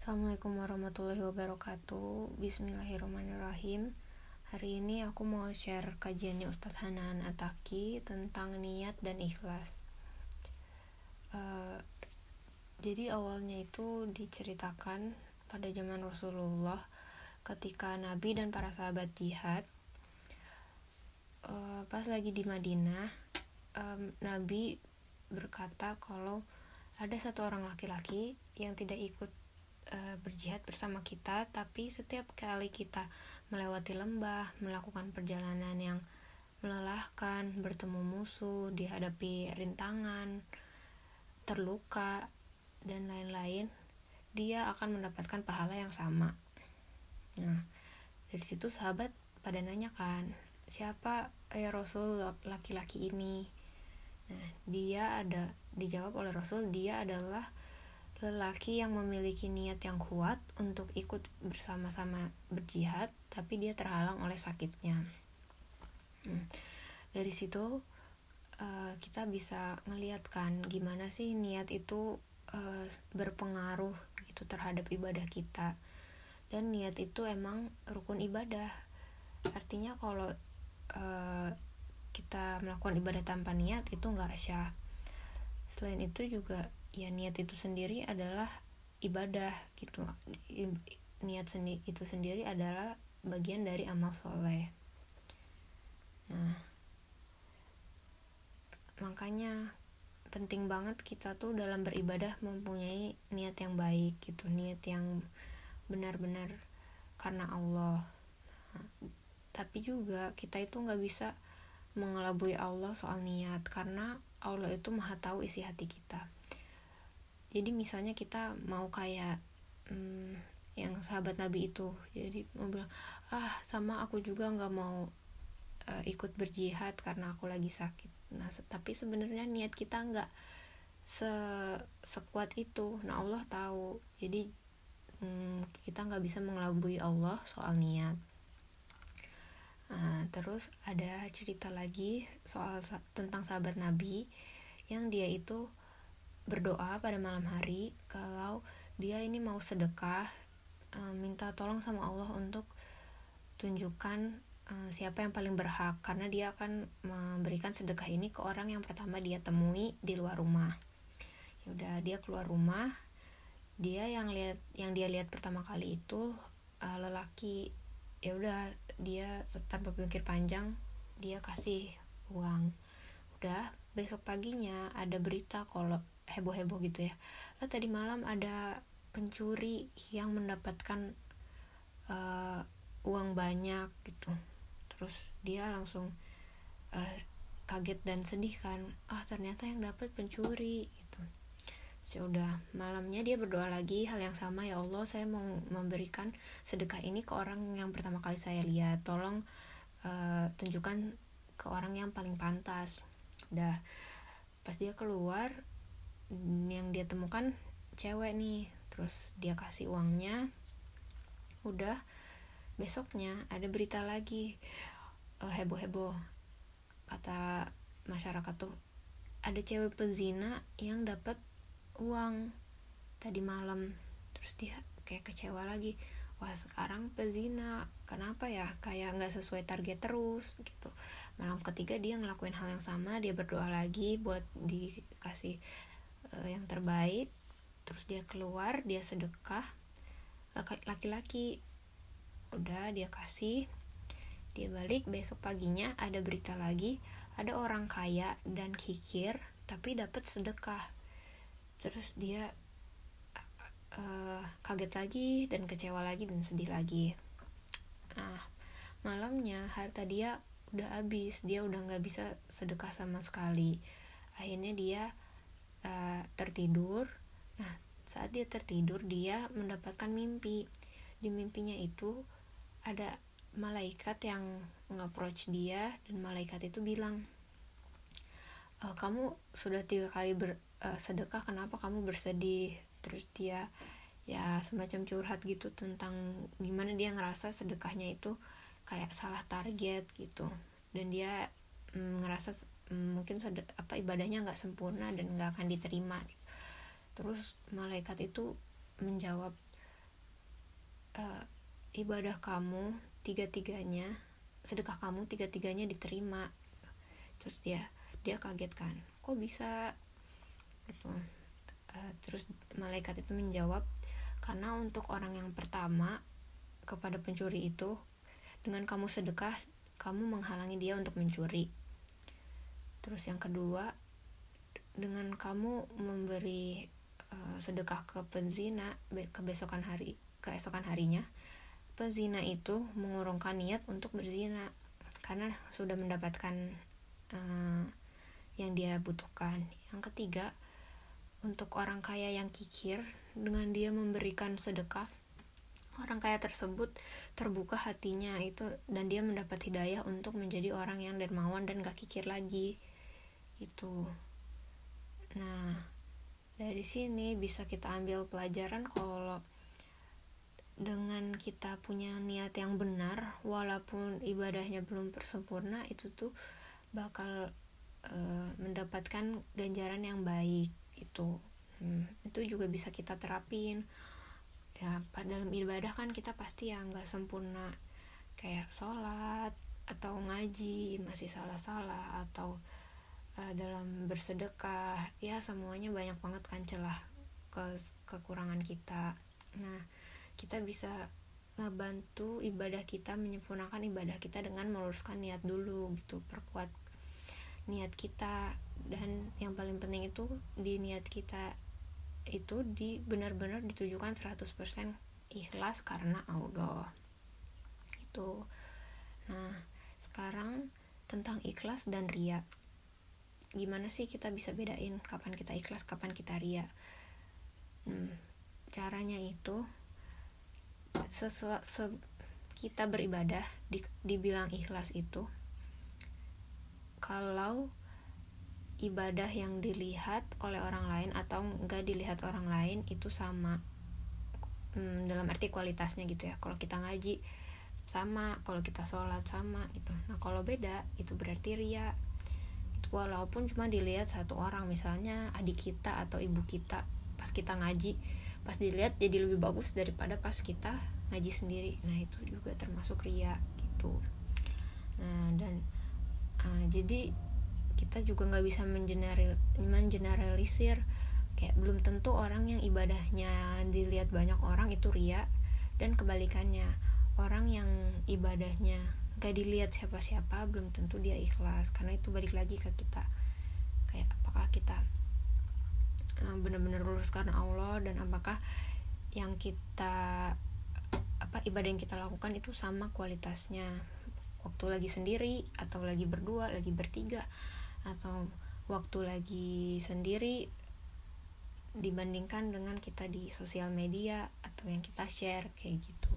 Assalamualaikum warahmatullahi wabarakatuh. Bismillahirrahmanirrahim. Hari ini aku mau share kajiannya Ustadz Hanan Ataki tentang niat dan ikhlas. Uh, Jadi awalnya itu diceritakan pada zaman Rasulullah ketika Nabi dan para sahabat jihad. Uh, Pas lagi di Madinah um, Nabi berkata kalau ada satu orang laki-laki yang tidak ikut uh, berjihad bersama kita, tapi setiap kali kita melewati lembah, melakukan perjalanan yang melelahkan, bertemu musuh, dihadapi rintangan, terluka, dan lain-lain, dia akan mendapatkan pahala yang sama. Nah, dari situ sahabat pada nanya kan, siapa ya Rasul laki-laki ini? Nah, dia ada dijawab oleh Rasul, dia adalah lelaki yang memiliki niat yang kuat untuk ikut bersama-sama berjihad, tapi dia terhalang oleh sakitnya. Hmm. Dari situ uh, kita bisa ngeliatkan gimana sih niat itu uh, berpengaruh gitu terhadap ibadah kita. Dan niat itu emang rukun ibadah. Artinya kalau uh, kita melakukan ibadah tanpa niat itu nggak syah. Selain itu juga ya niat itu sendiri adalah ibadah gitu. Niat sendi itu sendiri adalah bagian dari amal soleh. Nah makanya penting banget kita tuh dalam beribadah mempunyai niat yang baik gitu niat yang benar-benar karena Allah. Nah, tapi juga kita itu nggak bisa mengelabui Allah soal niat karena Allah itu maha tahu isi hati kita jadi misalnya kita mau kayak hmm, yang sahabat Nabi itu. Jadi mau bilang ah sama aku juga nggak mau uh, ikut berjihad karena aku lagi sakit. Nah tapi sebenarnya niat kita nggak se sekuat itu. Nah Allah tahu. Jadi hmm, kita nggak bisa mengelabui Allah soal niat. Nah, terus ada cerita lagi soal tentang sahabat Nabi yang dia itu berdoa pada malam hari kalau dia ini mau sedekah uh, minta tolong sama Allah untuk tunjukkan uh, siapa yang paling berhak. Karena dia akan memberikan sedekah ini ke orang yang pertama dia temui di luar rumah. Ya udah dia keluar rumah. Dia yang lihat yang dia lihat pertama kali itu uh, lelaki ya udah dia tanpa pikir panjang dia kasih uang. Udah besok paginya ada berita kalau heboh-heboh gitu ya. Oh, tadi malam ada pencuri yang mendapatkan uh, uang banyak gitu. Terus dia langsung uh, kaget dan sedih kan. Ah ternyata yang dapat pencuri gitu. Sudah ya malamnya dia berdoa lagi hal yang sama ya Allah saya mau memberikan sedekah ini ke orang yang pertama kali saya lihat. Tolong uh, tunjukkan ke orang yang paling pantas. Dah pas dia keluar yang dia temukan cewek nih terus dia kasih uangnya udah besoknya ada berita lagi. Uh, heboh-heboh kata masyarakat tuh ada cewek pezina yang dapat uang tadi malam terus dia kayak kecewa lagi. Wah sekarang pezina kenapa ya? Kayak nggak sesuai target terus gitu. Malam ketiga dia ngelakuin hal yang sama dia berdoa lagi buat dikasih uh, yang terbaik terus dia keluar dia sedekah laki-laki. Udah dia kasih dia balik besok paginya ada berita lagi ada orang kaya dan kikir tapi dapat sedekah. Terus dia uh, kaget lagi dan kecewa lagi dan sedih lagi. Nah malamnya harta dia udah habis dia udah nggak bisa sedekah sama sekali. Akhirnya dia uh, tertidur. Nah saat dia tertidur dia mendapatkan mimpi. Di mimpinya itu ada malaikat yang nge-approach dia dan malaikat itu bilang e, kamu sudah tiga kali ber, uh, sedekah kenapa kamu bersedih? Terus dia ya semacam curhat gitu tentang gimana dia ngerasa sedekahnya itu kayak salah target gitu. Dan dia mm, ngerasa mungkin apa ibadahnya nggak sempurna dan nggak akan diterima. Terus malaikat itu menjawab uh, ibadah kamu tiga-tiganya sedekah kamu tiga-tiganya diterima. Terus dia dia kaget kan kok bisa? Gitu. Uh, terus malaikat itu menjawab karena untuk orang yang pertama kepada pencuri itu dengan kamu sedekah kamu menghalangi dia untuk mencuri terus yang kedua dengan kamu memberi uh, sedekah ke penzina kebesokan hari keesokan harinya pezina itu mengurungkan niat untuk berzina karena sudah mendapatkan uh, yang dia butuhkan. Yang ketiga, untuk orang kaya yang kikir, dengan dia memberikan sedekah, orang kaya tersebut terbuka hatinya itu dan dia mendapat hidayah untuk menjadi orang yang dermawan dan gak kikir lagi. Itu. Nah, dari sini bisa kita ambil pelajaran kalau dengan kita punya niat yang benar walaupun ibadahnya belum sempurna itu tuh bakal uh, mendapatkan ganjaran yang baik itu hmm, itu juga bisa kita terapin ya pada dalam ibadah kan kita pasti yang nggak sempurna kayak sholat atau ngaji masih salah-salah atau uh, dalam bersedekah ya semuanya banyak banget kan celah ke kekurangan kita. Nah kita bisa ngebantu ibadah kita menyempurnakan ibadah kita dengan meluruskan niat dulu gitu perkuat niat kita. Dan yang paling penting itu di niat kita itu di benar-benar ditujukan 100% ikhlas karena Allah. Itu nah sekarang tentang ikhlas dan ria gimana sih kita bisa bedain kapan kita ikhlas kapan kita ria? Hmm, caranya itu sesu, se, kita beribadah di, dibilang ikhlas itu kalau ibadah yang dilihat oleh orang lain atau enggak dilihat orang lain itu sama. Hmm, dalam arti kualitasnya gitu ya. Kalau kita ngaji sama. Kalau kita sholat sama gitu. Nah kalau beda itu berarti ria walaupun cuma dilihat satu orang misalnya adik kita atau ibu kita pas kita ngaji. Pas dilihat jadi lebih bagus daripada pas kita ngaji sendiri. Nah itu juga termasuk ria gitu. Nah dan uh, jadi kita juga nggak bisa mengeneral mengeneralisir kayak belum tentu orang yang ibadahnya dilihat banyak orang itu ria. Dan kebalikannya orang yang ibadahnya gak dilihat siapa-siapa belum tentu dia ikhlas. Karena itu balik lagi ke kita. Kayak apakah kita Eh, benar-benar lulus karena Allah dan apakah yang kita apa ibadah yang kita lakukan itu sama kualitasnya. Waktu lagi sendiri atau lagi berdua lagi bertiga atau waktu lagi sendiri dibandingkan dengan kita di sosial media atau yang kita share kayak gitu